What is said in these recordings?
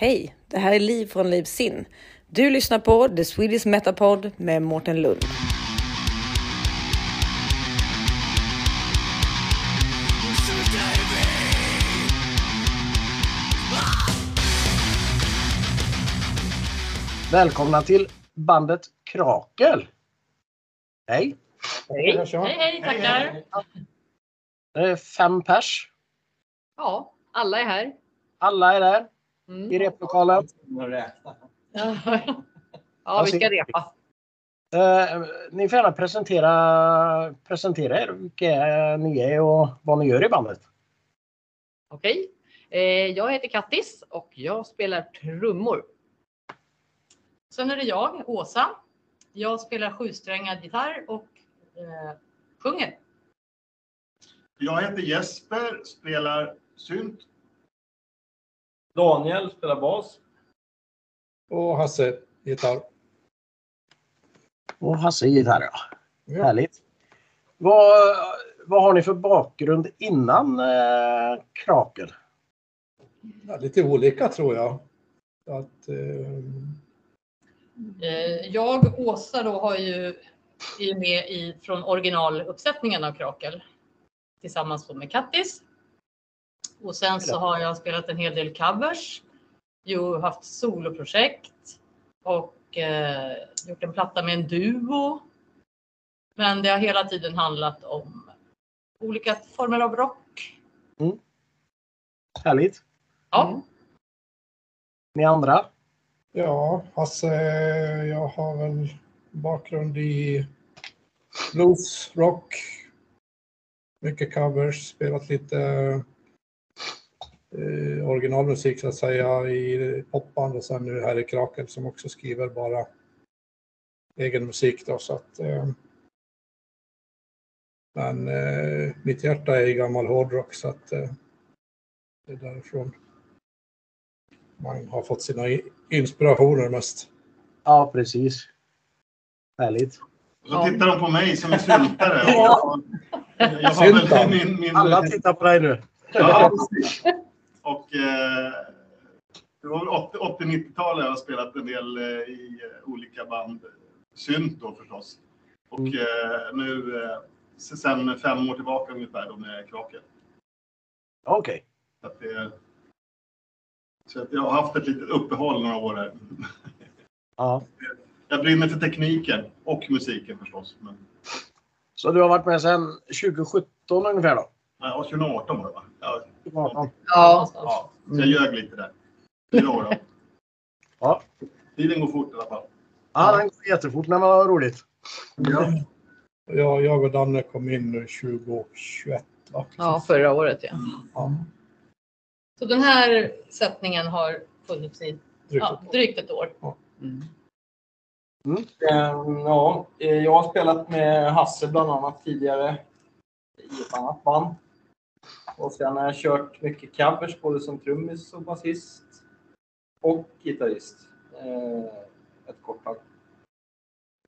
Hej, det här är Liv från Liv Sin. Du lyssnar på The Swedish Metapod med Mårten Lund. Välkomna till bandet Krakel. Hej! Hej. Hej, hej, tackar. Det är fem pers. Ja, alla är här. Alla är där Mm. i replokalen. Ja, vi ska repa. Eh, ni får gärna presentera, presentera er, vilka ni är och vad ni gör i bandet. Okej. Eh, jag heter Kattis och jag spelar trummor. Sen är det jag, Åsa. Jag spelar sjusträngad gitarr och eh, sjunger. Jag heter Jesper, spelar synt. Daniel spelar bas. Och Hasse, gitarr. Och Hasse gitarr, ja. Ja. Härligt. Vad, vad har ni för bakgrund innan eh, Krakel? Ja, lite olika tror jag. Att, eh, Eh, jag, Åsa, då har ju, är ju med i, från originaluppsättningen av Krakel tillsammans med Kattis. Och sen så har jag spelat en hel del covers, ju haft soloprojekt och eh, gjort en platta med en duo. Men det har hela tiden handlat om olika former av rock. Härligt. Ja, Ni andra? ja, Hasse, jag har väl bakgrund i blues, rock, mycket covers, spelat lite eh, originalmusik så att säga i popband och sen nu här i Krakel som också skriver bara egen musik då så att eh, men eh, mitt hjärta är i gammal hårdrock så att eh, det är därifrån man har fått sina inspirationer mest. Ja, precis. Härligt. Och så tittar de på mig som är syltare. Ja. Och jag har Sylta. väl min, min, Alla tittar på dig nu. Ja, precis. Och eh, det var väl 80 80-90-talet jag har spelat en del eh, i eh, olika band. Synt då förstås. Och Mm. eh, nu eh, sen fem år tillbaka ungefär då med Krakel. Okej. Så att det, så att jag har haft ett litet uppehåll några år här. Ja. Jag brinner för tekniken och musiken förstås. Men, Så du har varit med sedan 2017 ungefär då? ja, 2018 var det va? Ja, 2018. Ja. ja, så jag ljög lite där. Fyra år då. Ja. Tiden går fort i alla fall. Ja, den går jättefort när man har roligt. Ja. Jag, jag och Danne kom in 2021 va? ja förra året ja. Ja, Så den här sättningen har funnits i drygt ja, drygt ett år. Ehm, Ja, eh, jag har spelat med Hasse bland annat tidigare i ett annat band. Och sen har jag kört mycket covers både som trummis och basist. Och gitarrist. eh, Ett kort tag.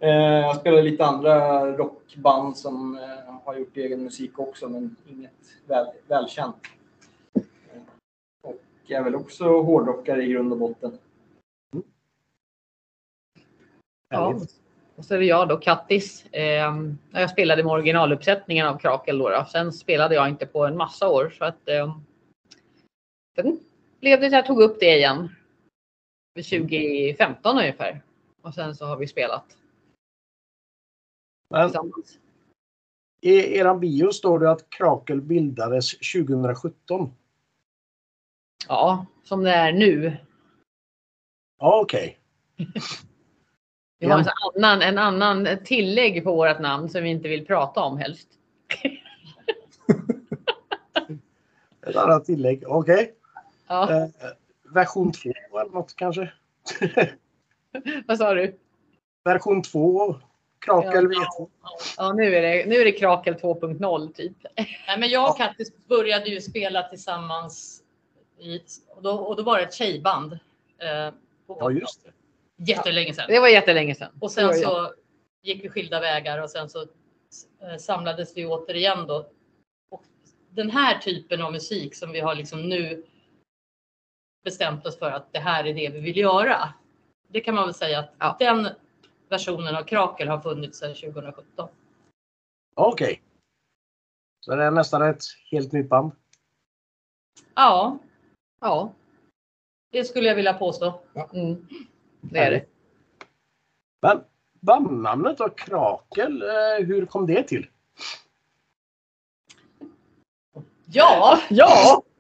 Eh, Jag spelar lite andra rockband som eh, har gjort egen musik också men inget väl, välkänt. Eh, Och jag är väl också hårdrockare i grund och botten. Ja. Och så är det jag då, Kattis. Eh, jag spelade med originaluppsättningen av Krakel då, då. Sen spelade jag inte på en massa år så att eh, sen blev det så jag tog upp det igen. Vid 2015 ungefär. Och sen så har vi spelat Men tillsammans. i er bio står det att Krakel bildades 2017. Ja, som det är nu. Ja, okej. Vi har en annan, en annan tillägg på vårt namn som vi inte vill prata om helst. Ett annat tillägg. Okej. Ja, Eh, version 2 eller något kanske? vad sa du? Version 2. Krakel V2. Ja, nu är det, nu är det Krakel 2.0 typ. Nej, men jag och Kattis började ju spela tillsammans i, och, då, och då var det ett tjejband. Eh, på, Ja, just det. Jättelänge sedan. Det var jättelänge sedan. Och sen så gick vi skilda vägar och sen så eh, samlades vi återigen då. Och den här typen av musik som vi har liksom nu bestämt oss för att det här är det vi vill göra. Det kan man väl säga att Ja. den versionen av Krakel har funnits sedan 2017. Okej. Så det är nästan ett helt nytt band. Ja, Ja, det skulle jag vilja påstå. mm. Det är det. Men bandnamnet då, Krakel, eh, hur kom det till? Ja,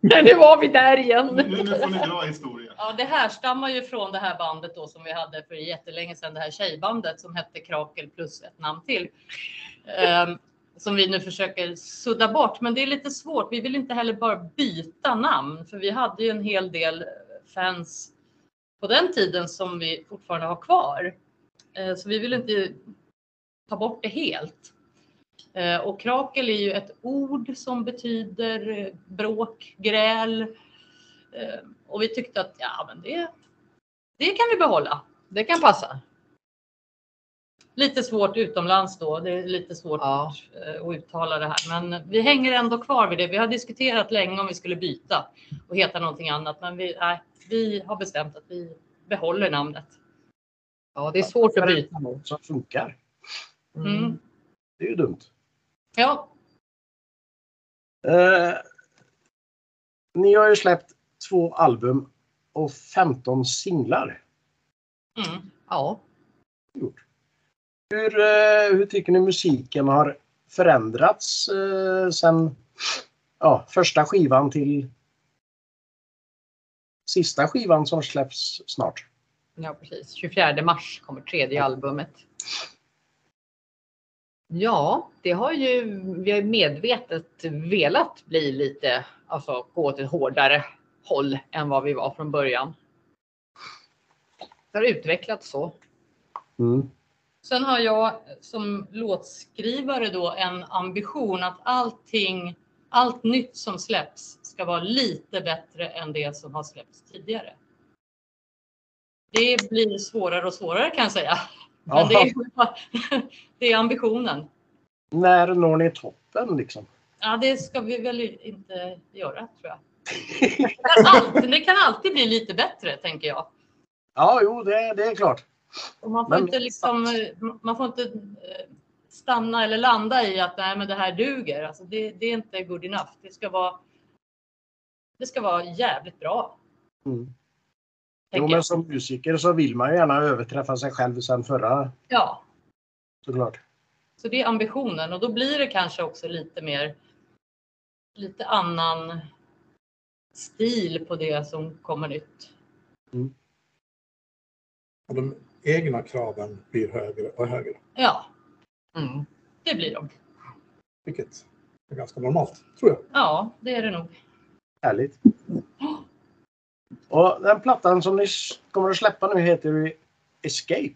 Ja, nu var vi där igen. Nu, nu får ni dra historien. Ja, det härstammar ju från det här bandet då som vi hade för jättelänge sedan, det här tjejbandet som hette Krakel plus ett namn till. Ehm, som vi nu försöker sudda bort, men det är lite svårt. Vi vill inte heller bara byta namn, för vi hade ju en hel del fans på den tiden som vi fortfarande har kvar. Eh, så vi vill inte ta bort det helt. Eh, och krakel är ju ett ord som betyder eh, bråk, gräl, Och vi tyckte att ja, men det, det kan vi behålla. Det kan passa. Lite svårt utomlands då. Det är lite svårt Ja. eh, att uttala det här. Men vi hänger ändå kvar vid det. Vi har diskuterat länge om vi skulle byta och heta någonting annat. Men vi, nej, vi har bestämt att vi behåller namnet. Ja, det är svårt att byta. Som funkar. Mm. Det är ju dumt. Ja, Eh, ni har ju släppt två album och 15 singlar. mm. Ja, Hur, eh, hur tycker ni musiken har förändrats eh, sen ja, första skivan till sista skivan som släpps snart? ja, precis. 24 mars kommer tredje albumet. Ja, det har ju vi har medvetet velat bli lite, alltså gå åt ett hårdare håll än vad vi var från början. Det har utvecklats så. Mm. Sen har jag som låtskrivare då en ambition att allting, allt nytt som släpps ska vara lite bättre än det som har släppts tidigare. Det blir svårare och svårare kan jag säga. Men det är, det är ambitionen. När når ni toppen liksom? Ja, det ska vi väl inte göra tror jag. Det kan alltid, det kan alltid bli lite bättre tänker jag. Ja, jo, det, det är klart. Och man får Men- inte liksom, man får inte eh, stanna eller landa i att nej, men det här duger. Alltså det, det är inte good enough. Det ska vara. Det ska vara jävligt bra. Mm. Jo, men som musiker så vill man ju gärna överträffa sig själv sen förra Ja, såklart. så det är ambitionen och då blir det kanske också lite mer. Lite annan stil på det som kommer nytt. De egna kraven blir högre och högre. Ja, Mm. det blir de. Vilket är ganska normalt, tror jag. Ja, det är det nog. Härligt. Och den plattan som ni kommer att släppa nu heter ju Escape.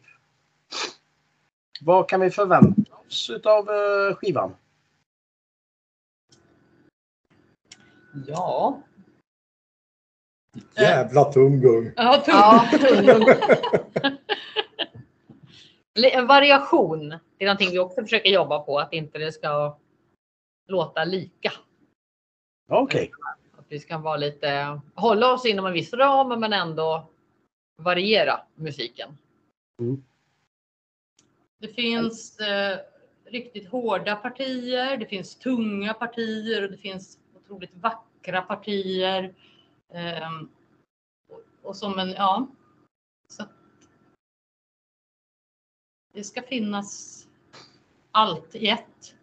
Vad kan vi förvänta oss utav eh, skivan? Ja, Jävla tumgung! Ja, Li- En variation det är någonting vi också försöker jobba på, att inte det ska låta lika. Okej. Att vi ska vara lite, hålla oss inom en viss ram men ändå variera musiken. Det finns eh, riktigt hårda partier, det finns tunga partier och det finns otroligt vackra partier. Ehm, och, som en, ja. Så det ska finnas allt i ett.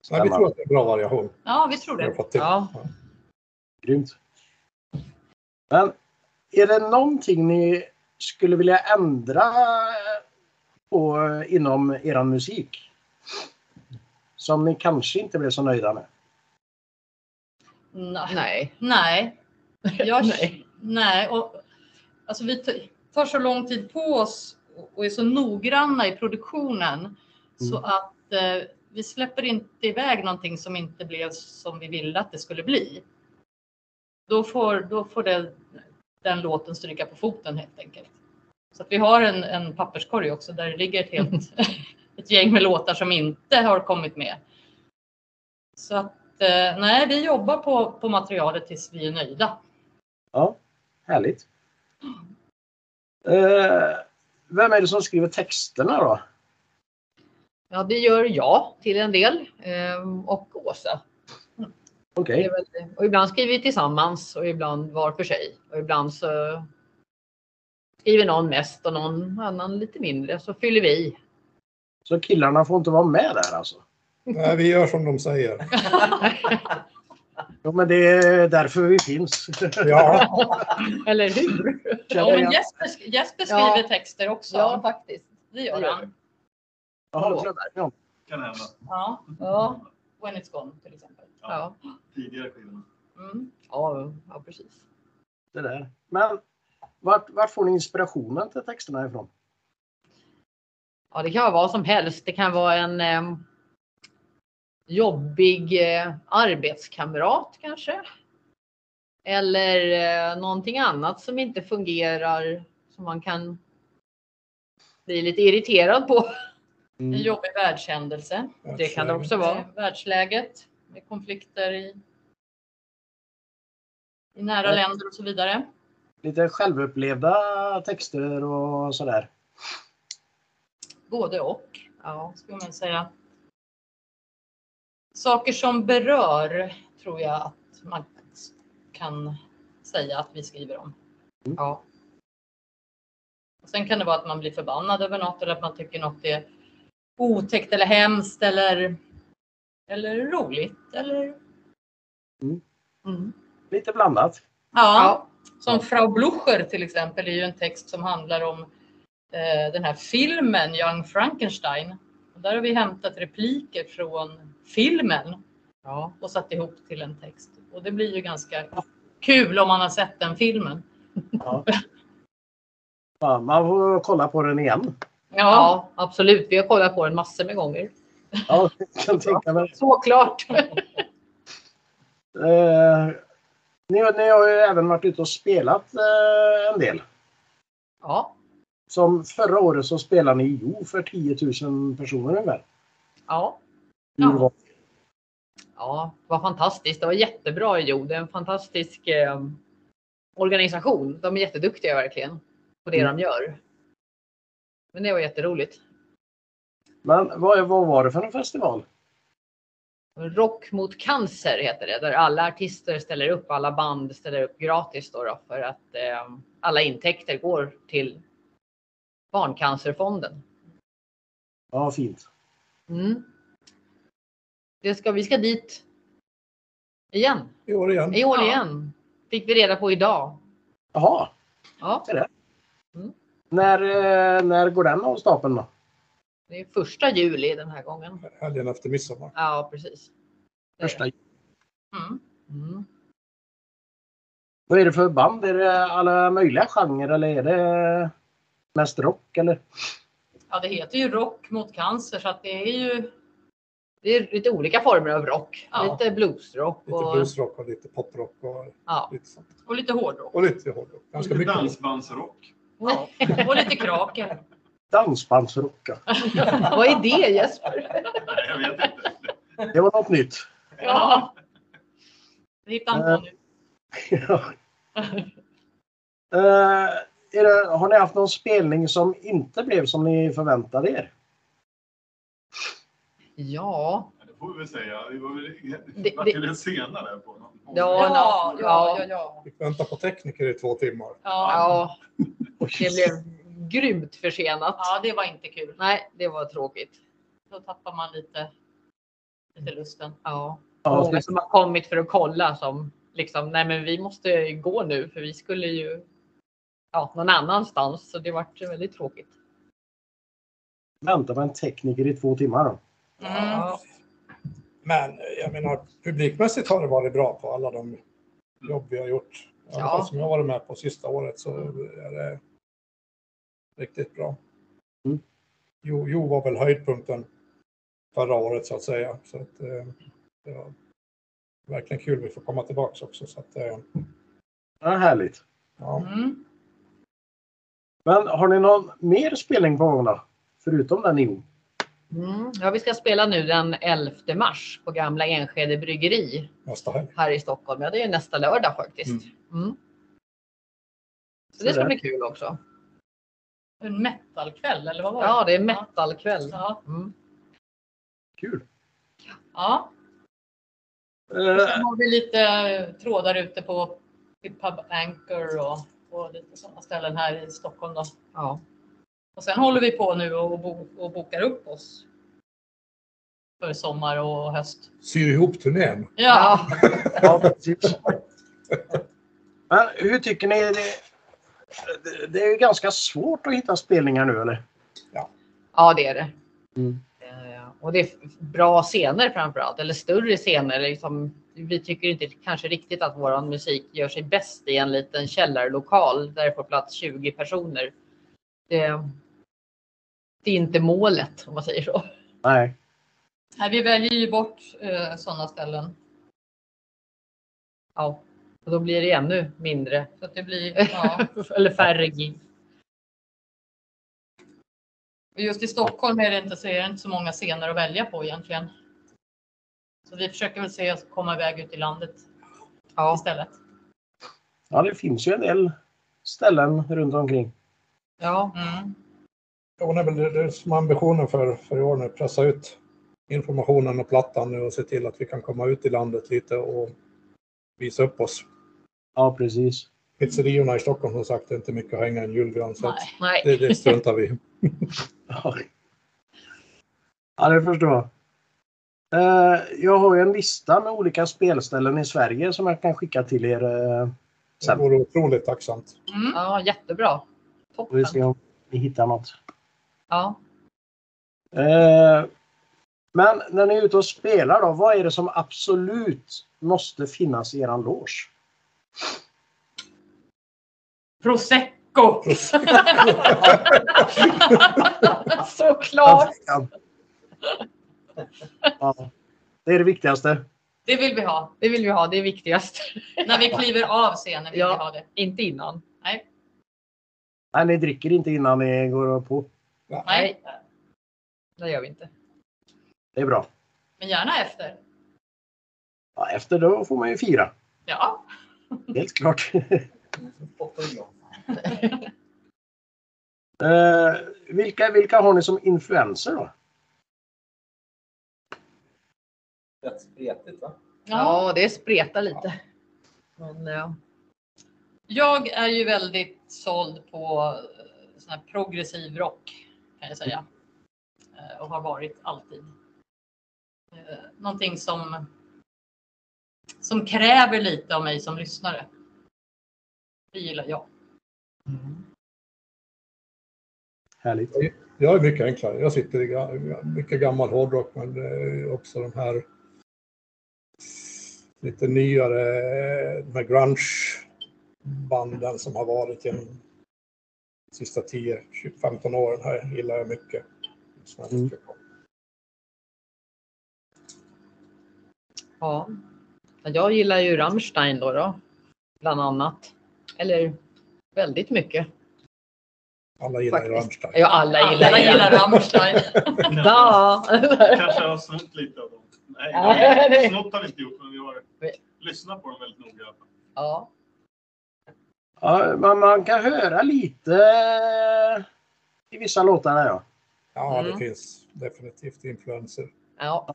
Så vi tror att det är en bra variation. Ja, vi tror det. till. Ja. Grymt. Men är det någonting ni skulle vilja ändra på inom er musik? Som ni kanske inte blev så nöjda med? Nej. Nej. Nej. Jag, Nej. Nej. Och, alltså vi tar så lång tid på oss och är så noggranna i produktionen så att eh, vi släpper inte iväg någonting som inte blev som vi ville att det skulle bli. Då får, då får det, den låten stryka på foten helt enkelt. Så att vi har en, en papperskorg också där det ligger ett, helt, ett gäng med låtar som inte har kommit med. Så att eh, nej, vi jobbar på, på materialet tills vi är nöjda. Ja, härligt. Eh, vem är det som skriver texterna då? Ja, det gör jag till en del ehm, och Åsa. Och ibland skriver vi tillsammans och ibland var för sig. Och ibland så skriver någon mest och någon annan lite mindre så fyller vi i. så killarna får inte vara med där alltså? Nej, vi gör som de säger. Jo, men det är därför vi finns. Ja, Eller hur? Ja, men Jesper, Jesper skriver Ja. texter också. Ja, faktiskt. det gör han. Ja, det. Kan hända. Ja. Ja, When it's gone till exempel. ja. Tidigare skivorna. Mm. ja, ja precis. Det där. Men vart, vart får ni inspirationen till texterna ifrån? Ja, det kan vara vad som helst. Det kan vara en eh, jobbig eh, arbetskamrat kanske. Eller eh, någonting annat som inte fungerar som man kan bli lite irriterad på. En jobbig världshändelse. Det kan det också vara. Världsläget med konflikter i, i nära Ja. länder och så vidare. Lite självupplevda texter och sådär. Både och, Ja, skulle man säga. Saker som berör tror jag att man kan säga att vi skriver om. ja, Och sen kan det vara att man blir förbannad över något eller att man tycker något är otäckt eller hemskt eller, eller roligt. Eller... mm. Lite blandat. Ja, ja, som Frau Blucher till exempel är ju en text som handlar om eh, den här filmen Young Frankenstein. Och där har vi hämtat repliker från filmen ja. och satt ihop till en text. Och det blir ju ganska kul om man har sett den filmen. Ja. Ja, man får kolla på den igen. ja, absolut. Vi har kollat på den massor med gånger. Ja, jag kan tänka mig. Såklart. Eh, ni, ni har ju även varit ute och spelat eh, en del. Ja, Som förra året så spelade ni i Jo för 10 000 personer ungefär. ja. Ja. Ja, det var fantastiskt. Det var jättebra Jo. Det är en fantastisk eh, organisation. De är jätteduktiga verkligen på det Mm. de gör. Men det var jätteroligt. Men vad, vad var det för en festival? Rock mot cancer heter det, där alla artister ställer upp, alla band ställer upp gratis då, då för att eh, alla intäkter går till Barncancerfonden. Ja, fint. Mm. Det ska, vi ska dit igen, i år igen. i år Ja. igen. Fick vi reda på idag. Jaha, Ja, när, eh, när går den av stapeln då? det är första juli den här gången. Helgen efter midsommar. Ja, precis. Det är Första. det. Mm. Mm. Vad är det för band? Är det alla möjliga genrer eller är det mest rock eller? Ja, det heter ju Rock mot cancer så att det är ju Det är lite olika former av rock. Ja. Lite bluesrock Lite och, bluesrock och lite poprock och ja. lite sånt. och lite hårdrock. Och lite hårdrock. Ganska Lite mycket. dansbandsrock. Ja. Och lite krakel. Dansbandsrock. ja. Vad är det Jesper? Nej, jag vet inte. Det var något nytt. Ja. Det hittar han på nu. Ja. Det, har ni haft någon spelning som inte blev som ni förväntade er? Ja, Ja, Det får vi väl säga. Vi var väl Det- det- senare på någon. Ja, Ja, ja, ja. ja, ja. Fick vänta på tekniker i två timmar. Ja, ja, det blev grymt försenat. ja, det var inte kul. Nej, det var tråkigt. Då tappar man lite, lite lusten. Ja. Ja, Många som har kommit för att kolla som liksom, nej men vi måste gå nu för vi skulle ju ja, någon annanstans. Så det vart väldigt tråkigt. vänta på en tekniker i två timmar. Då. Mm. Ja. Men jag menar, publikmässigt har det varit bra på alla de jobb vi har gjort. I alla Ja. fall som jag har varit med på sista året så är det riktigt bra. Mm. Jo, jo var väl höjdpunkten förra året så att säga. Så att, eh, det var verkligen kul. Vi får komma tillbaks också. Så att, eh, Ja, härligt. ja. Mm. Men har ni någon mer spelning på gång då? Förutom den i Mm. ja, vi ska spela nu den 11 mars på Gamla Enskede bryggeri nästa helg. här i Stockholm. Ja, det är nästa lördag faktiskt. Mm. Så det ska bli kul också. En metalkväll eller vad var det? Ja, det är metalkväll. Ja. Mm. Kul. ja. Eh, Sen har vi lite trådar ute på Pub Anchor och, och lite sådana ställen här i Stockholm. Då. Ja. Och sen håller vi på nu och, bo, och bokar upp oss för sommar och höst. Syr ihop turnén. Ja, ja, precis. Men hur tycker ni? Det, det- är ju ganska svårt att hitta spelningar nu eller? ja, det är det. Mm. Och det är bra scener framför allt, eller större scener. Liksom, vi tycker inte kanske riktigt att vår musik gör sig bäst i en liten källarlokal där det får plats 20 personer. Det, det är inte målet om man säger så. Nej. Nej, vi väljer ju bort eh, sådana ställen. Ja, och då blir det ännu mindre Så att det blir, ja. eller färre gig. Och just i Stockholm är det inte så, är det inte så många scener att välja på egentligen. Så vi försöker väl se att komma iväg ut i landet Ja, istället. Ja, det finns ju en del ställen runt omkring. ja, Mm. Det är väl det, det som ambitionen för, för i år nu. Pressa ut informationen och plattan nu och se till att vi kan komma ut i landet lite och visa upp oss. Ja, precis. Pizzeriorna i Stockholm som sagt är inte mycket att hänga en julgran så Nej. nej. det, det struntar vi i. Ja, det förstår jag. Eh, Jag har ju en lista med olika spelställen i Sverige som jag kan skicka till er eh, Det sen. vore otroligt tacksamt. Mm. Ja, jättebra. Får vi se Toppen. om ni hittar något. Ja. Eh, Men när ni är ute och spelar då, vad är det som absolut måste finnas i eran loge? Prosecco! Såklart. Ja, det är det viktigaste. Det vill vi ha. Det vill vi ha, det är viktigast. När vi kliver av scenen vill Ja. vi ha det. Inte innan. Nej, ni dricker inte innan ni går på. Nej, Det gör vi inte. Det är bra. men gärna efter. Ja, efter då får man ju fira. Ja, Helt klart. Eh, vilka, vilka har ni som influenser då? Rätt spretigt va? Ja, det spretar lite. Men ja. Jag är ju väldigt såld på eh, sån här progressiv rock kan jag säga. Eh, Och har varit alltid. Eh, Någonting som, som kräver lite av mig som lyssnare. Det gillar jag. Härligt. Jag är mycket enklare. Jag sitter i mycket gammal hårdrock men också de här lite nyare de här grunge-banden som har varit genom de sista 10-15 åren här gillar jag mycket. Mm. ja. Jag gillar ju Rammstein då, då. Bland annat. Eller väldigt mycket. Alla gillar Faktiskt. Rammstein. Ja, alla gillar Alla gillar Rammstein. Ja. Kanske har snott lite av dem. Nej, Ja, det- snott har vi inte gjort, men vi har lyssnat på dem väldigt noga. ja. Ja, man, man kan höra lite i vissa låtar ja. Ja, det Mm. finns definitivt influenser. Ja.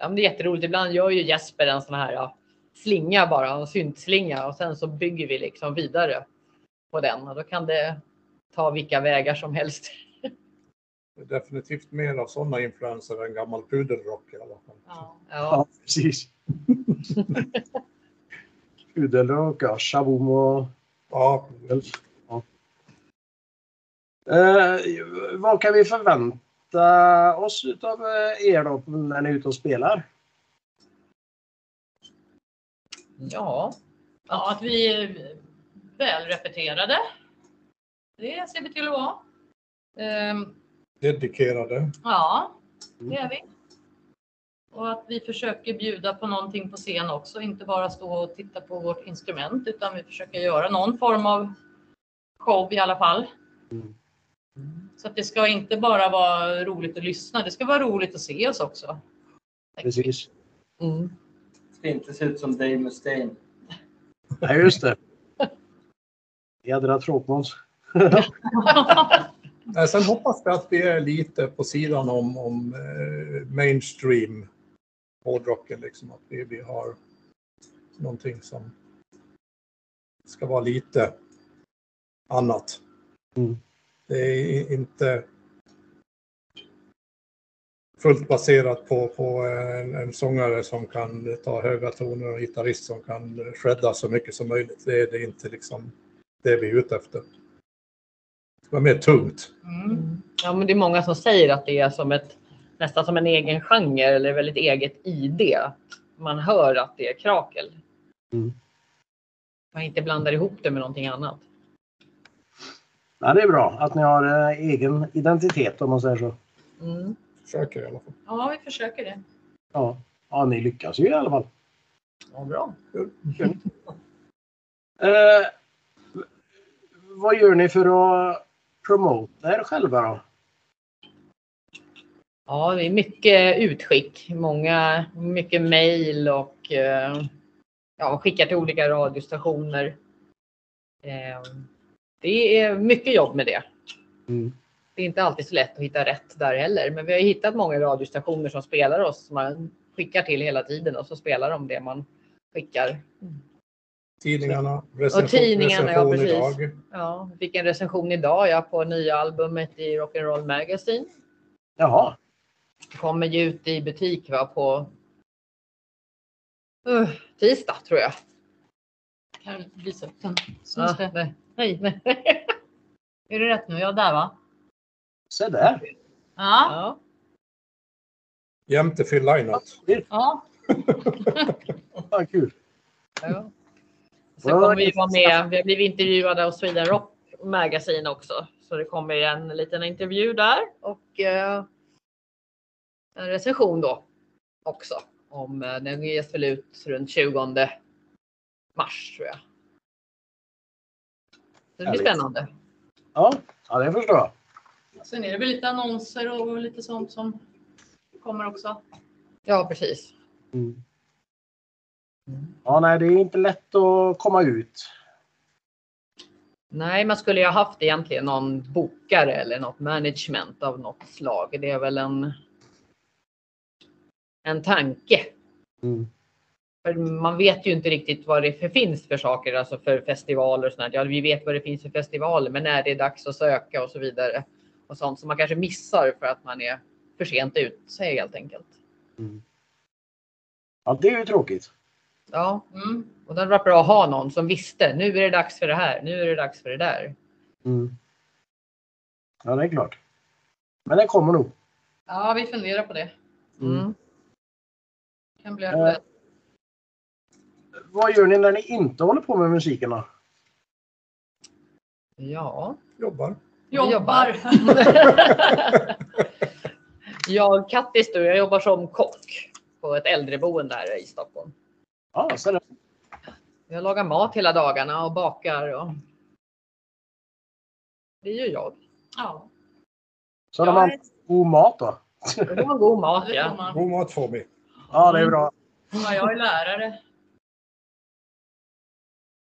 ja men det är jätteroligt. Ibland gör ju Jesper en sån här ja, slinga bara, en syntslinga och sen så bygger vi liksom vidare på den och då kan det ta vilka vägar som helst. Det är definitivt mer av sådana influenser än gammal pudelrock i alla fall. Ja. Ja. Ja, precis. Pudelrock, ja, shaboom och... Ja, Eh, vad kan vi förvänta oss av er då när ni är ute och spelar? Ja. ja, att vi är välrepeterade. Det ser vi till att vara. Ehm, dedikerade. Ja, det är vi. Och att vi försöker bjuda på någonting på scen också, inte bara stå och titta på vårt instrument utan vi försöker göra någon form av show i alla fall. Mm. Så att det ska inte bara vara roligt att lyssna, det ska vara roligt att se oss också. Precis. Mm. Inte se ut som Dave Mustaine. Ja, just det. Jädra tråkmåns. Nej, Sen hoppas vi att vi är lite på sidan om, om eh, mainstream hårdrocken. Liksom, att vi, vi har någonting som ska vara lite annat. Mm. Det är inte fullt baserat på, på en, en sångare som kan ta höga toner och en gitarrist som kan shredda så mycket som möjligt. Det är, det är inte liksom det vi är ute efter. Det vara mer tungt. Mm. Ja, men det är många som säger att det är som ett, nästan som en egen genre eller väldigt eget ID. Man hör att det är krakel. Mm. Man inte blandar ihop det med någonting annat. Ja, det är bra att ni har eh, egen identitet om man säger så. Mm. Försöker i alla fall. Ja, vi försöker det. Ja, ja ni lyckas ju i alla fall. Ja, bra. Eh, vad gör ni för att promota er själva då? Ja, det är mycket utskick. Många, mycket mejl och eh, ja, skickar till olika radiostationer. Eh, det är mycket jobb med det. Mm. Det är inte alltid så lätt att hitta rätt där heller, men vi har hittat många radiostationer som spelar oss, som man skickar till hela tiden och så spelar de det man skickar. Tidningarna, recension, tidningarna, ja, precis. idag. Ja, vi fick en recension idag ja, på nya albumet i Rock'n'Roll Magazine. Jaha, Det kommer ju ut i butik va, på uh, tisdag tror jag. Kan jag visa upp den? Det? nej. Nej, nej. Är det rätt nu? Ja, där va? Se där. Ja. Ja. Jämte Phil Lynott. ja. Vad kul. Ja. Så kommer vi vara med. Vi har blivit intervjuade av Sweden Rock Magazine också. Så det kommer en liten intervju där och eh, en recension då också. Om eh, den ges väl ut runt 20 mars tror jag. Så det blir Härligt. spännande. Ja, ja det förstår jag. Sen är det väl lite annonser och lite sånt som kommer också. Ja, precis. Mm. Ja, nej, det är inte lätt att komma ut. Nej, man skulle ju ha haft egentligen någon bokare eller något management av något slag. Det är väl en. En tanke. Mm. För man vet ju inte riktigt vad det för finns för saker, alltså för festivaler och sånt. Ja, vi vet vad det finns för festivaler, men när det är dags att söka och så vidare. Och sånt som man kanske missar för att man är för sent ute helt enkelt. Ja, det är ju tråkigt. Ja, Mm. och det varit bra att ha någon som visste. Nu är det dags för det här. Nu är det dags för det där. Mm. Ja, det är klart. Men det kommer nog. Ja, vi funderar på det. Mm. Mm. Kan bli Eh. Vad gör ni när ni inte håller på med musiken då? Ja. Jobbar. Jobbar. jag, Kattis, du, jag jobbar som kock på ett äldreboende här i Stockholm. Ja, så. Jag lagar mat hela dagarna och bakar. Och... Det gör jag. Ja, Så de har god mat då? Det var god mat, ja. God mat får vi. Ja, det är bra. Ja, jag är lärare.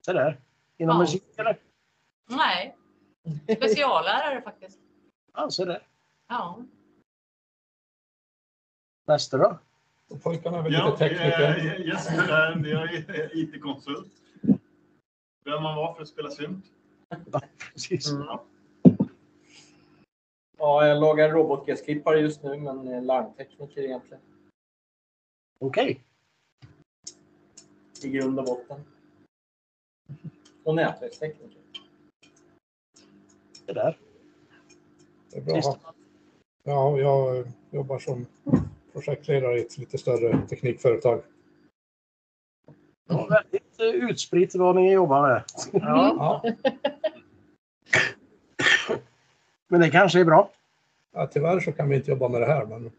Så där. Inom Ja. musik eller? Nej, speciallärare faktiskt. Ja, så där. Ja. Nästa då? Och pojkarna är väl Ja, lite tekniker. eh, Jesper där, jag är IT-konsult. Vem man var för att spela synt. Precis. Mm. Ja, jag lagar robotgräsklippare just nu, men är larmtekniker egentligen. Okej. I grund och botten. Och nätverkstekniker. Det där. Det är bra. Ja, jag jobbar som projektledare i ett lite större teknikföretag. Ja, väldigt eh, utspritt vad ni jobbar med. Ja. Ja, Men det kanske är bra. ja, tyvärr så kan vi inte jobba med det här, men.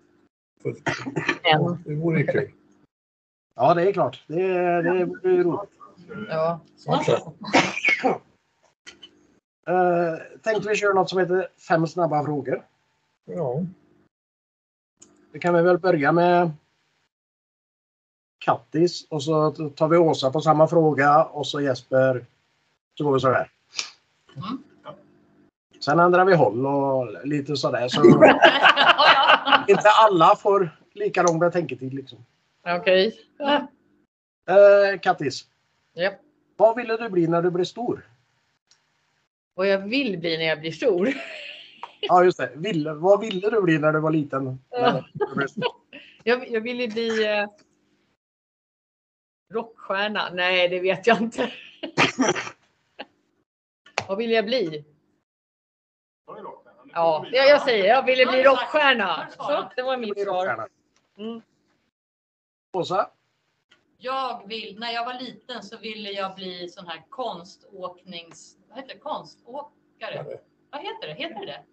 En. det vore ju kul. Ja, det är klart. Det, det är roligt. Ja. Uh, tänkte vi köra något som heter fem snabba frågor. Ja, Det kan vi väl börja med Kattis och så tar vi Åsa på samma fråga och så Jesper. Så går vi så här. Mm. Sen ändrar vi håll och lite sådär. Så inte alla får lika lång betänketid liksom. Okej. Eh, Kattis, Japp. vad ville du bli när du blev stor? Vad jag vill bli när jag blir stor. Ja, just det. Ville, vad ville du bli när du var liten? Ja. Jag, jag ville bli eh, rockstjärna. Nej, det vet jag inte. Vad vill jag bli? Ja, jag, jag säger jag ville bli rockstjärna. Så, det var mitt svar. Mm. Åsa? Jag vill, när jag var liten så ville jag bli sån här konståknings... Vad heter det? Konståkare? Vad heter det? Heter det det?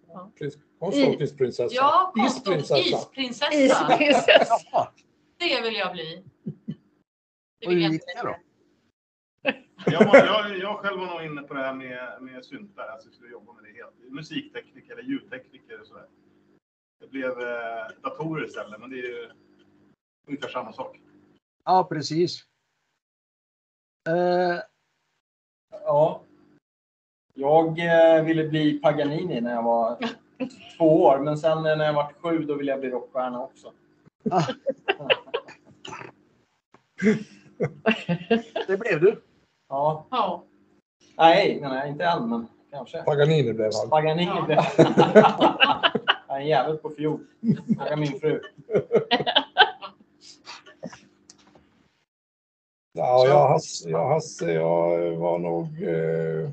Prins- Konståkningsprinsessa. Ja, Isprinsessa. Isprinsessa. Isprinsessa. Det vill jag bli. Det vill jag inte då? Jag, var, jag, jag själv var nog inne på det här med, med syntar. Alltså jag skulle jobba med det helt. Musiktekniker eller ljudtekniker och sådär. Det blev eh, datorer istället, men det är ju ungefär samma sak. Ja, precis. Eh, Ja. Jag eh, ville bli Paganini när jag var två år, men sen när jag var sju då ville jag bli rockstjärna också. det blev du. Ja. Ja. Nej, nej, nej, inte än, men kanske. Paganini blev han. Paganini Ja. blev... Jag är jävel på fiol. Fråga min fru. Ja, jag, Hasse, jag, Hasse, jag var nog eh,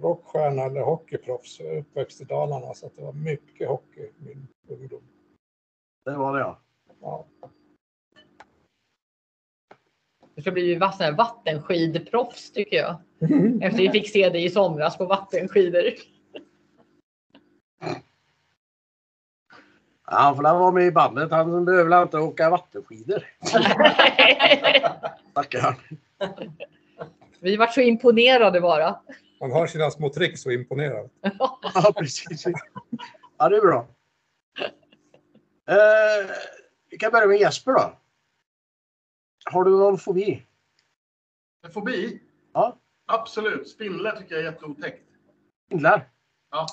rockstjärna eller hockeyproffs. Jag är uppväxt i Dalarna så att det var mycket hockey i min ungdom. Det var det ja. Ja. Du ska bli vattenskidproffs tycker jag. Efter vi fick se dig i somras på vattenskidor. Han får vara med i bandet. Han behöver väl inte åka vattenskidor. Tackar. vi var så imponerade bara. Man har sina små tricks och imponerar. Ja, precis. Ja, det är bra. Eh, vi kan börja med Jesper då. Har du någon fobi? En fobi? Ja. Absolut. Spindlar tycker jag är jätteotäckt. Spindlar? Ja.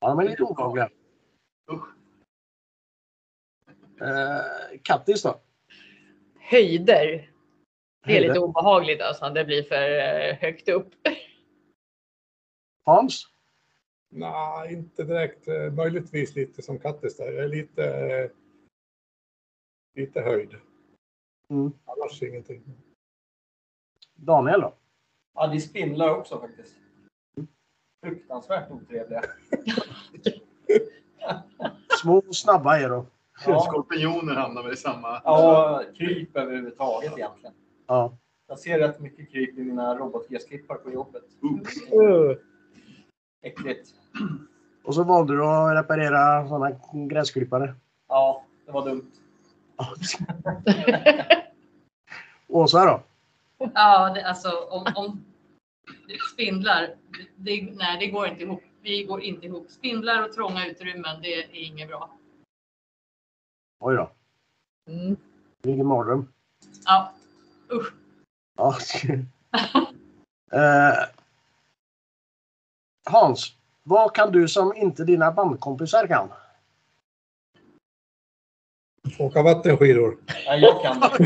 Ja, de är lite obehagliga. Usch. Eh, Kattis då? Höjder. Det är lite obehagligt alltså. Det blir för eh, högt upp. Hans? Nej, inte direkt. Eh, Möjligtvis lite som Kattis där. Jag är lite, eh, lite höjd. Mm. Annars ingenting. Daniel då? Ja, det spindlar också faktiskt. Fruktansvärt otrevliga. Små och snabba är de. Ja, Skorpioner hamnar väl i samma... ja kryp överhuvudtaget egentligen. Ja. Jag ser rätt mycket kryp i mina robotgräsklippar på jobbet. Uh. Äckligt. Och så valde du att reparera sådana gräsklippare. Ja, det var dumt. Åsa då? Ja, det, alltså om, om spindlar, det, nej det går inte ihop. Vi går inte ihop. Spindlar och trånga utrymmen, det är inget bra. Oj då. Mm. Vilken mardröm. Ja, usch. Ja. eh, Hans, vad kan du som inte dina bandkompisar kan? Åka vattenskidor. Nej, jag kan det.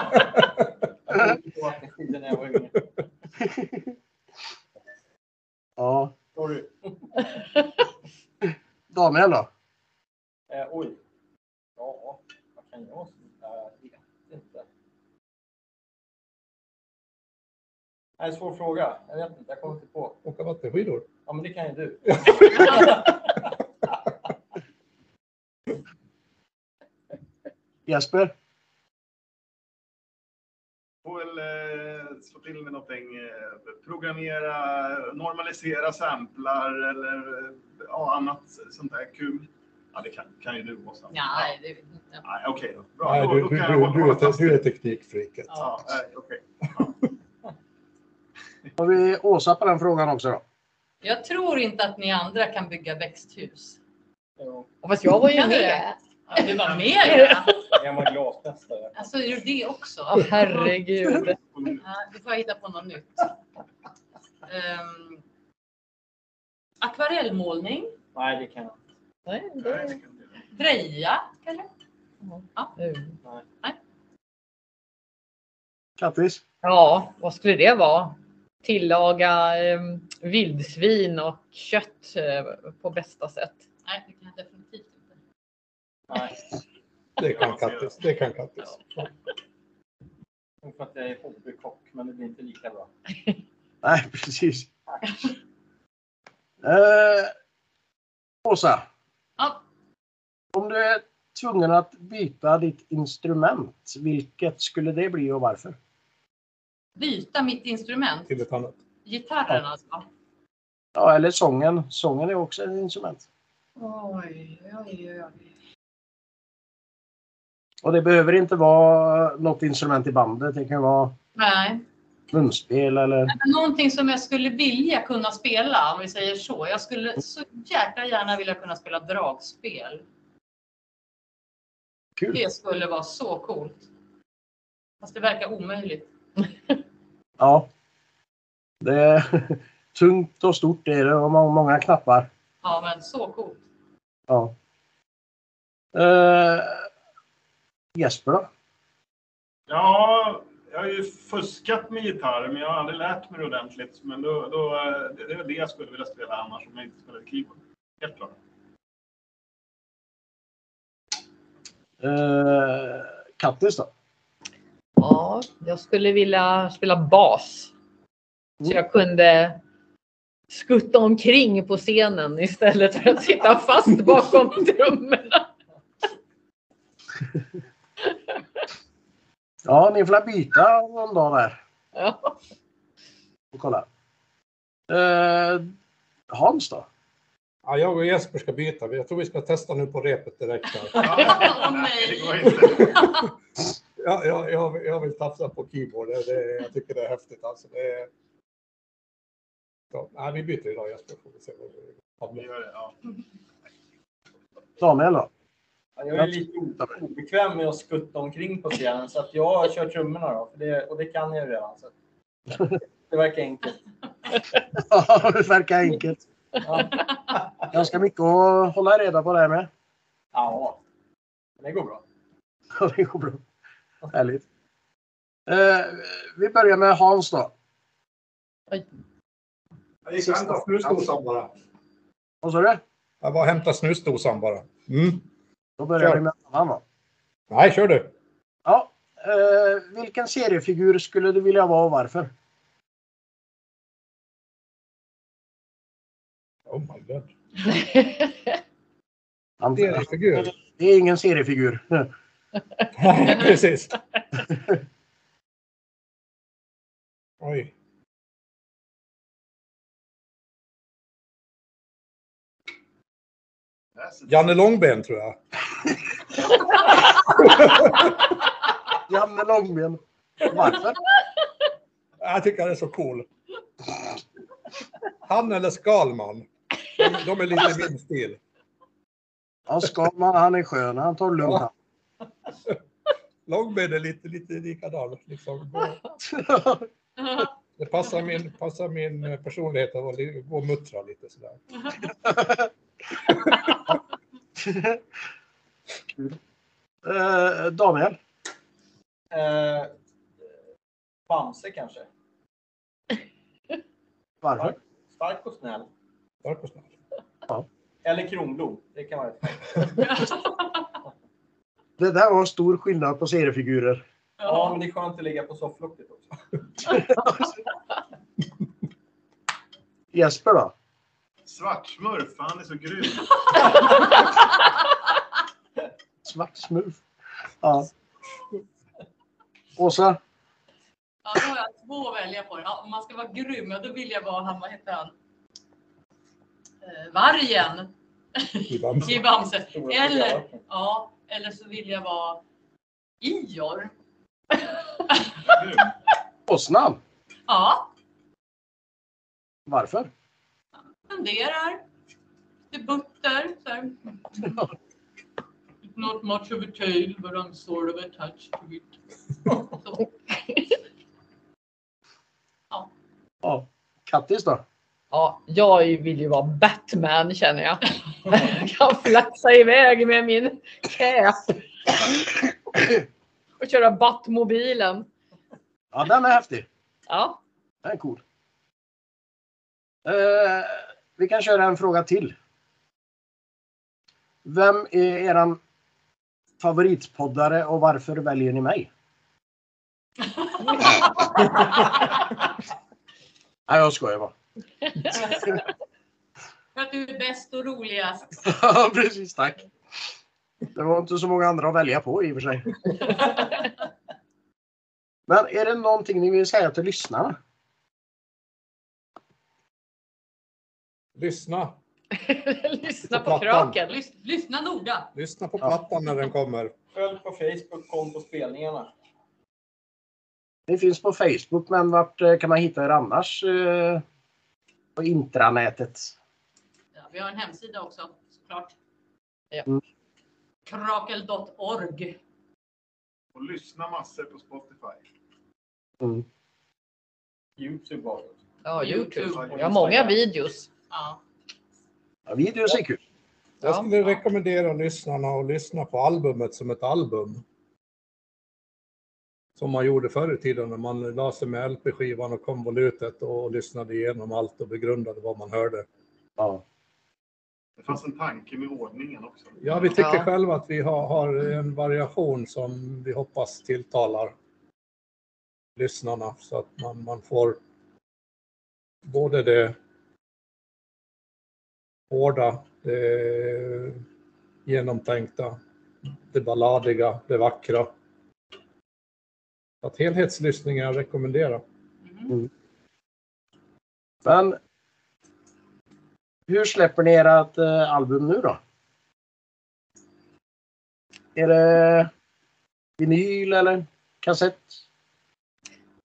På vattenskidor när jag var yngre. Ja. Sorry. Daniel då? Eh, oj. Ja, vad kan jag? Jag vet inte. Nej, svår fråga. Jag vet inte. Jag kommer inte på. Åka vattenskidor. Ja, men det kan ju du. Jesper? Får väl eh, slå till med någonting. Eh, programmera, normalisera samplar eller eh, ja, annat sånt där kul. Ja, det kan, kan ju du Åsa. Nej, det vet jag inte. Nej, okej då. Bra, Nej, då, du, då du, kan du, du, hålla är, du är teknikfreaket. Ja, nej, okej. Har vi Åsa på den frågan också då? Jag tror inte att ni andra kan bygga växthus. Jo, Fast jag var ju du med. det? Ja, du var med ja. Gammal glasmästare. Alltså, är du det också? Åh herregud. Nej, då får jag hitta på något nytt. Um, akvarellmålning. Nej, det kan jag inte. Nej, Nej, det... Dreja kanske? Mm. Kattis? Ja, vad skulle det vara? Tillaga eh, vildsvin och kött eh, på bästa sätt. Nej, det kan jag definitivt inte. Nej, Det kan Kattis. Det kan Kattis. för att jag är hobbykock, men det blir inte lika bra. Nej, precis. Eh, Åsa, Ja, om du är tvungen att byta ditt instrument, vilket skulle det bli och varför? byta mitt instrument. Till ett annat. Gitarren alltså. Ja, eller sången. Sången är också ett instrument. Oj, oj, oj. Och det behöver inte vara något instrument i bandet. Det kan vara Nej, munspel eller... någonting som jag skulle vilja kunna spela om vi säger så. Jag skulle så jäkla gärna vilja kunna spela dragspel. Kul. Det skulle vara så coolt. Fast det verkar omöjligt. Ja. Det är tungt och stort det är det och må- många knappar. Ja, men så coolt. Ja. Eh, Jesper då? Ja, jag har ju fuskat med gitarr, men jag har aldrig lärt mig det ordentligt. Men då, då, det det är det jag skulle vilja spela annars om jag inte spelade keyboard. Helt klart. Eh, Kattis då? Ja, jag skulle vilja spela bas. Så jag kunde skutta omkring på scenen istället för att sitta fast bakom trummorna. Ja, ni får byta någon dag där. Ja. Och kolla. Eh, Hans då? Ja, jag och Jesper ska byta. Jag tror vi ska testa nu på repet direkt. Här. Nej, det går inte. Ja, jag, jag, jag vill tafsa på keyboard. Det, det, jag tycker det är häftigt. Alltså, det är... Så, nej, vi byter idag Jesper. Får vi se vad vi gör det, ja. Daniel då? Ja, Jag är lite obekväm med att skutta omkring på scenen så att jag kör trummorna då. För det, och det kan jag ju redan. Så. Det verkar enkelt. Ja, det verkar enkelt. Ja, Ganska mycket att hålla reda på där med. ja. det går bra. Ja, det går bra. Härligt. Eh, vi börjar med Hans då. Jag gick och hämtade snusdosan bara. Vad sa du? Jag var och hämtade snusdosan bara. Mm. Då börjar Kör. vi med annan då. Nej, kör du. Ja, eh, vilken seriefigur skulle du vilja vara och varför? Oh my god. Seriefigur. Det är ingen seriefigur. Nej, precis. Oj. Janne Långben tror jag. Janne Långben. Varför? Jag tycker han är så cool. Han eller Skalman. De, de är lite min stil. Ja, Skalman han är skön. Han tar det lugnt. Ja. Långben är lite, lite likadan. Liksom. Det passar min, passar min personlighet att gå och muttra lite sådär. eh, Daniel. Eh, Bamse kanske. Varför? Stark och snäll. Stark och snäll. Eller Kronblom. Det kan vara ett Det där var stor skillnad på seriefigurer. Ja, men det är skönt att ligga på sofflocket också. Jesper då? Svartsmurf, han är så grym. Svartsmurf. Ja. Åsa? Ja, då har jag två att välja på. Ja, om man ska vara grym, då vill jag vara han, vad heter han? Eh, vargen I Bamse. Eller, ja, eller så vill jag vara Ior. Åsnan? Ja, Varför? Funderar. Det butter. Så här. Not much of a tail, but I'm sort of attached to it. Så. Ja. Kattis då? Ja, jag vill ju vara Batman känner jag. Jag kan flaxa iväg med min cap. Och köra Batmobilen. Ja, den är häftig. Ja, Den är cool. Eh, vi kan köra en fråga till. Vem är eran favoritpoddare och varför väljer ni mig? Nej, jag skojar bara. För att du är bäst och roligast. Ja, precis. Tack. Det var inte så många andra att välja på i och för sig. Men är det någonting ni vill säga till lyssnarna? Lyssna. lyssna på Plattan. kraken. Lys, lyssna noga. Lyssna på Ja. plattan när den kommer. Följ på Facebook, kom på spelningarna. Ni finns på Facebook, men vart eh, kan man hitta er annars? eh, På intranätet. Ja, vi har en hemsida också såklart. Ja. Mm. Krakel.org. Och lyssna massor på Spotify. Mm. Youtube också. Ja. YouTube. Jag har många videos. Ja. Ja, videos är kul. Jag Ja. skulle rekommendera lyssnarna att lyssna på albumet som ett album. Som man gjorde förr i tiden när man la sig med LP-skivan och konvolutet och lyssnade igenom allt och begrundade vad man hörde. Ja. Det fanns en tanke med ordningen också. Ja, vi tycker Ja. själva att vi har, har en variation som vi hoppas tilltalar lyssnarna så att man, man får både det hårda, det genomtänkta, det balladiga, det vackra. Att helhetslyssning är jag rekommenderar. Mm. Men hur släpper ni ert eh, album nu då? Är det vinyl eller kassett?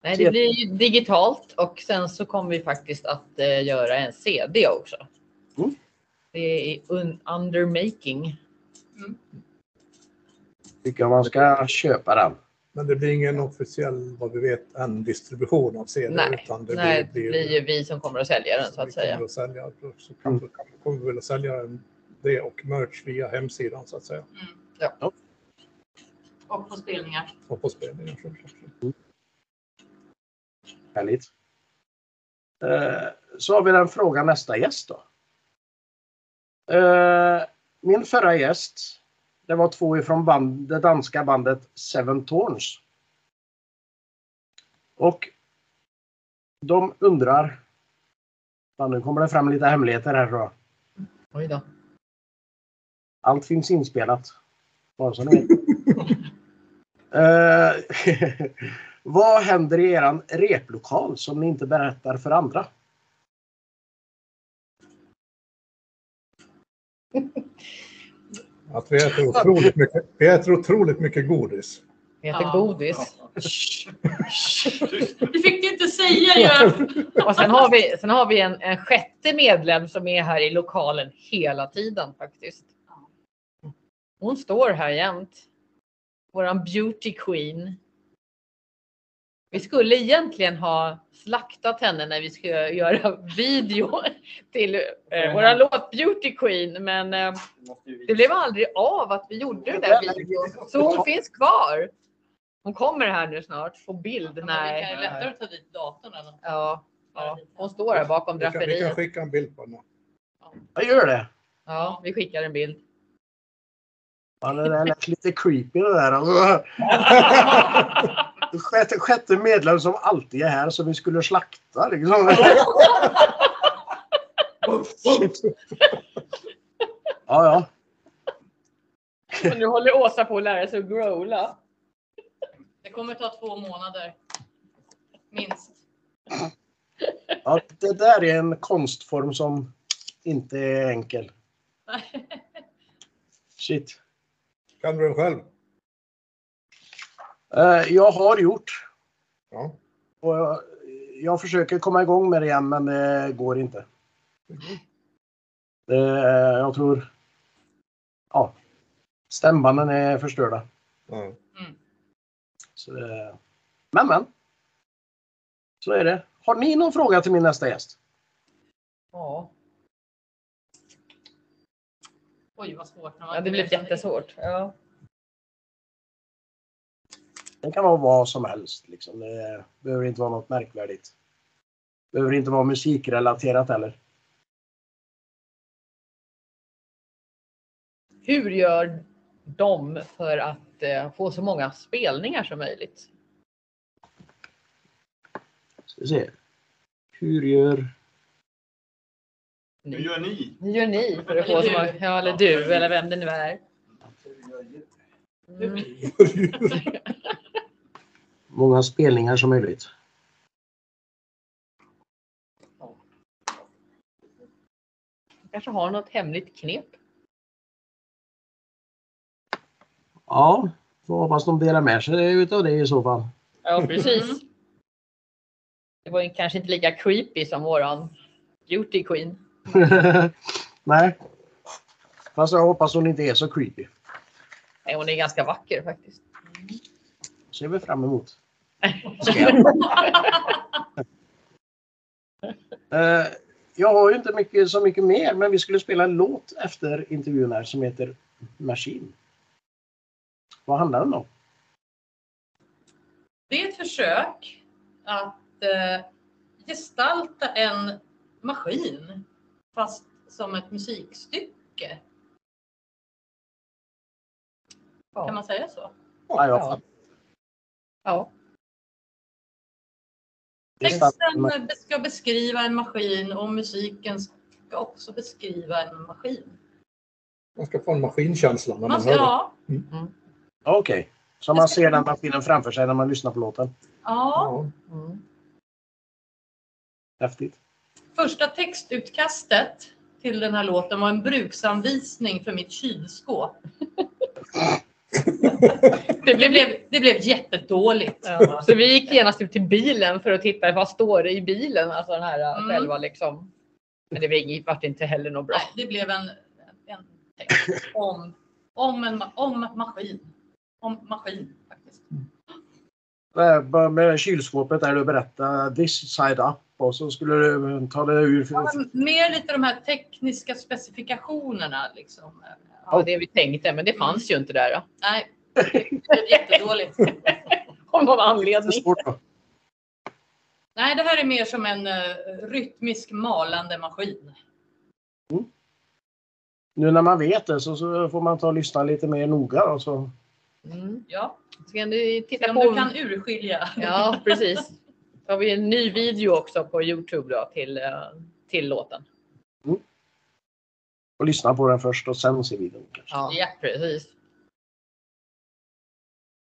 Nej, det blir ju digitalt och sen så kommer vi faktiskt att eh, göra en CD också. Mm. Det är un- under making. Tycker man ska köpa den. Men det blir ingen officiell, vad vi vet, än distribution av CD. Nej, utan det Nej, det blir ju vi som kommer att sälja den så att säga. att sälja, så kanske kommer vi väl att sälja den, det och merch via hemsidan så att säga. Mm. Och på spelningar. Och på spelningen självklart. Härligt. Eh, Så har vi den frågan nästa gäst då. Eh, Min förra gäst, det var två ifrån band, det danska bandet Seven Torns. Och de undrar, nu kommer det fram lite hemligheter här då. Oj då. Allt finns inspelat. Bara så ni vet. Eh, Vad händer i eran replokal som ni inte berättar för andra? Att vi äter otroligt mycket, vi äter otroligt mycket godis. Det heter Ja. godis. Det fick du inte säga ju! Och sen har vi, sen har vi en, en sjätte medlem som är här i lokalen hela tiden faktiskt. Hon står här jämt. Våran beauty queen. Vi skulle egentligen ha slaktat henne när vi ska göra video till eh, våran låt Beauty Queen, men eh, det blev aldrig av att vi gjorde den där videon. Så hon finns kvar. Hon kommer här nu snart på bild. Det kan Nej. ju lättare att ta dit datorn eller Ja, ja, hon står här bakom Vi kan, vi kan draperiet. skicka en bild på henne. Jag gör det. Ja, vi skickar en bild. Ja, det där lät lite creepy det där. Sjätte, sjätte medlem som alltid är här som vi skulle slakta. Liksom. Ja, ja. Och nu håller Åsa på att lära sig att growla. Det kommer ta två månader. Minst. ja. Det där är en konstform som inte är enkel. Shit. Kan du den själv? Eh, Jag har gjort. Ja. Och jag, jag försöker komma igång med det igen men det går inte. Det, jag tror... Ja. Stämbanden är förstörda. Ja. Så men men. Så är det. har ni någon fråga till min nästa gäst? Ja, Oj, vad svårt. ja det blev jättesvårt. Ja. Det kan vara vad som helst. Liksom. Det behöver inte vara något märkvärdigt. Det behöver inte vara musikrelaterat heller. Hur gör de för att eh, få så många spelningar som möjligt? Ska se. Hur gör... Hur gör ni? Hur gör ni för att få så många? Ja, eller du eller vem det nu är. Mm. Många spelningar som möjligt. Kanske har något hemligt knep. Ja, får hoppas de delar med sig utav det i så fall. Ja, precis. Det var kanske inte lika creepy som våran beauty queen. Nej. Fast jag hoppas hon inte är så creepy. Nej, hon är ganska vacker faktiskt. ser vi fram emot. Eh, jag har ju inte mycket, så mycket mer, men vi skulle spela en låt efter intervjun här som heter Machine. Vad handlar den om? Det är ett försök att eh, gestalta en maskin fast som ett musikstycke. Kan Ja. man säga så? Ja, Ja. ja. Texten ska beskriva en maskin och musiken ska också beskriva en maskin. Man ska få en maskinkänsla när Man man ska, hör det. ja, Okej, så man ser den maskinen framför sig när man lyssnar på låten. ja, Ja. Mm. Häftigt. första textutkastet till den här låten var en bruksanvisning för mitt kylskåp. Det blev, det blev jättedåligt. Ja. Så vi gick genast ut till bilen för att titta vad står det i bilen, alltså den här Mm. själva liksom. Men det var- vart inte heller något bra. Nej, det blev en, en text om, om, en, om maskin. Om maskin faktiskt. Med kylskåpet där du berättade this side up och så skulle du ta det ur. Ja, mer lite de här tekniska specifikationerna liksom. Ja, det vi tänkte, men det fanns ju inte där. Då. Nej, det blev jättedåligt. Av någon Det är anledning. då. Nej, det här är mer som en uh, rytmisk malande maskin. Nu när man vet det så, så får man ta och lyssna lite mer noga. Och så. Mm. Ja, Så kan du se titta om på. du kan urskilja. Ja, precis. Så har vi en ny video också på Youtube då till, eh, till låten. Och lyssna på den först och sen se videon. Kanske. Ja, precis.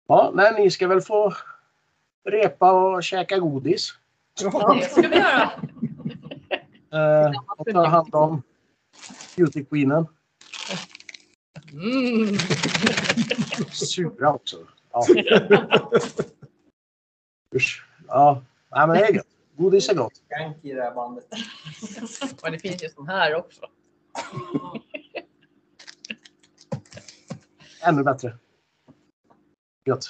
Ja, nej, ni ska väl få repa och käka godis. Ja. Det ska vi göra. Eh, och ta hand om beauty queenen. Mm. Sura också. Ja. Usch. Ja, nej, men det är gott. Godis är gott. Skank i det här bandet. Och det finns ju sån här också. Ännu bättre. Gött.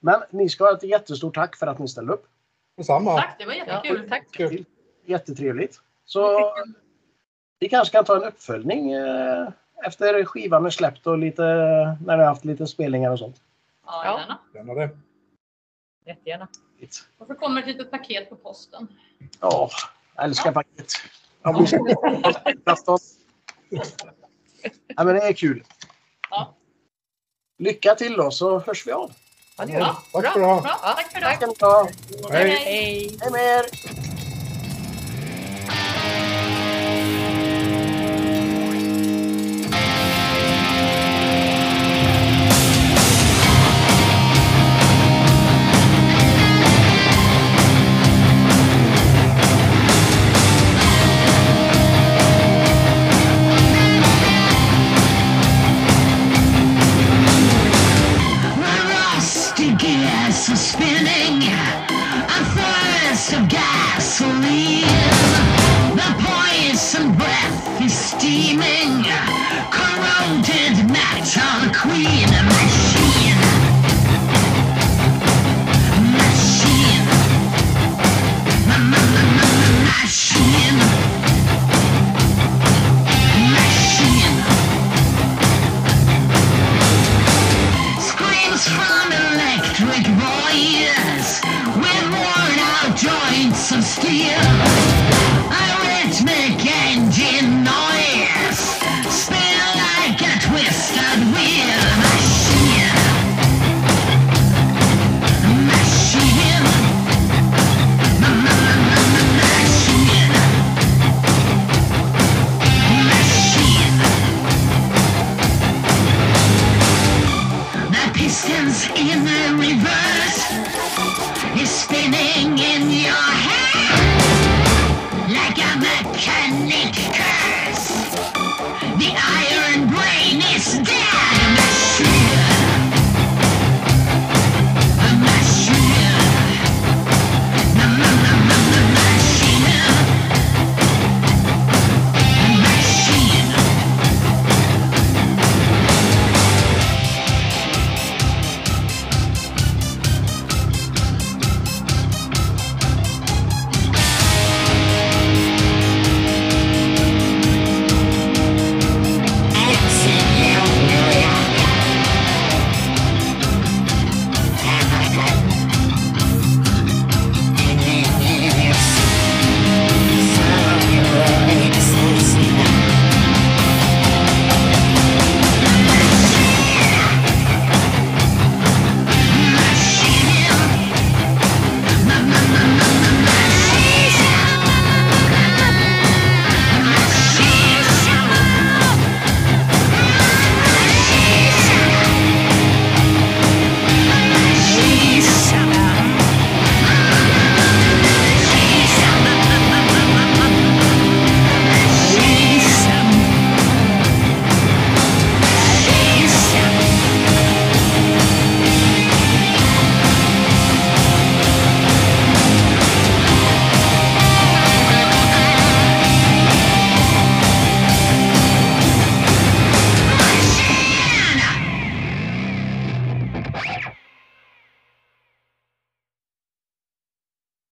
Men ni ska ha ett jättestort tack för att ni ställde upp. Detsamma. Tack, det var Ja, jättekul. tack. Kul. Jättetrevligt. Så vi kanske kan ta en uppföljning eh, efter skivan är släppt och lite när vi har haft lite spelningar och sånt. Ja, Ja. gärna. Gärna det. Jättegärna. Och så kommer ett litet paket på posten. Ja, jag älskar paket. Blir så ja, men det är kul. Ja. Lycka till då så hörs vi av. Ja, det gör vi. Tack ska du ha. Bra, tack för idag. Ska ni ha. Hej. Hej! Hej med er!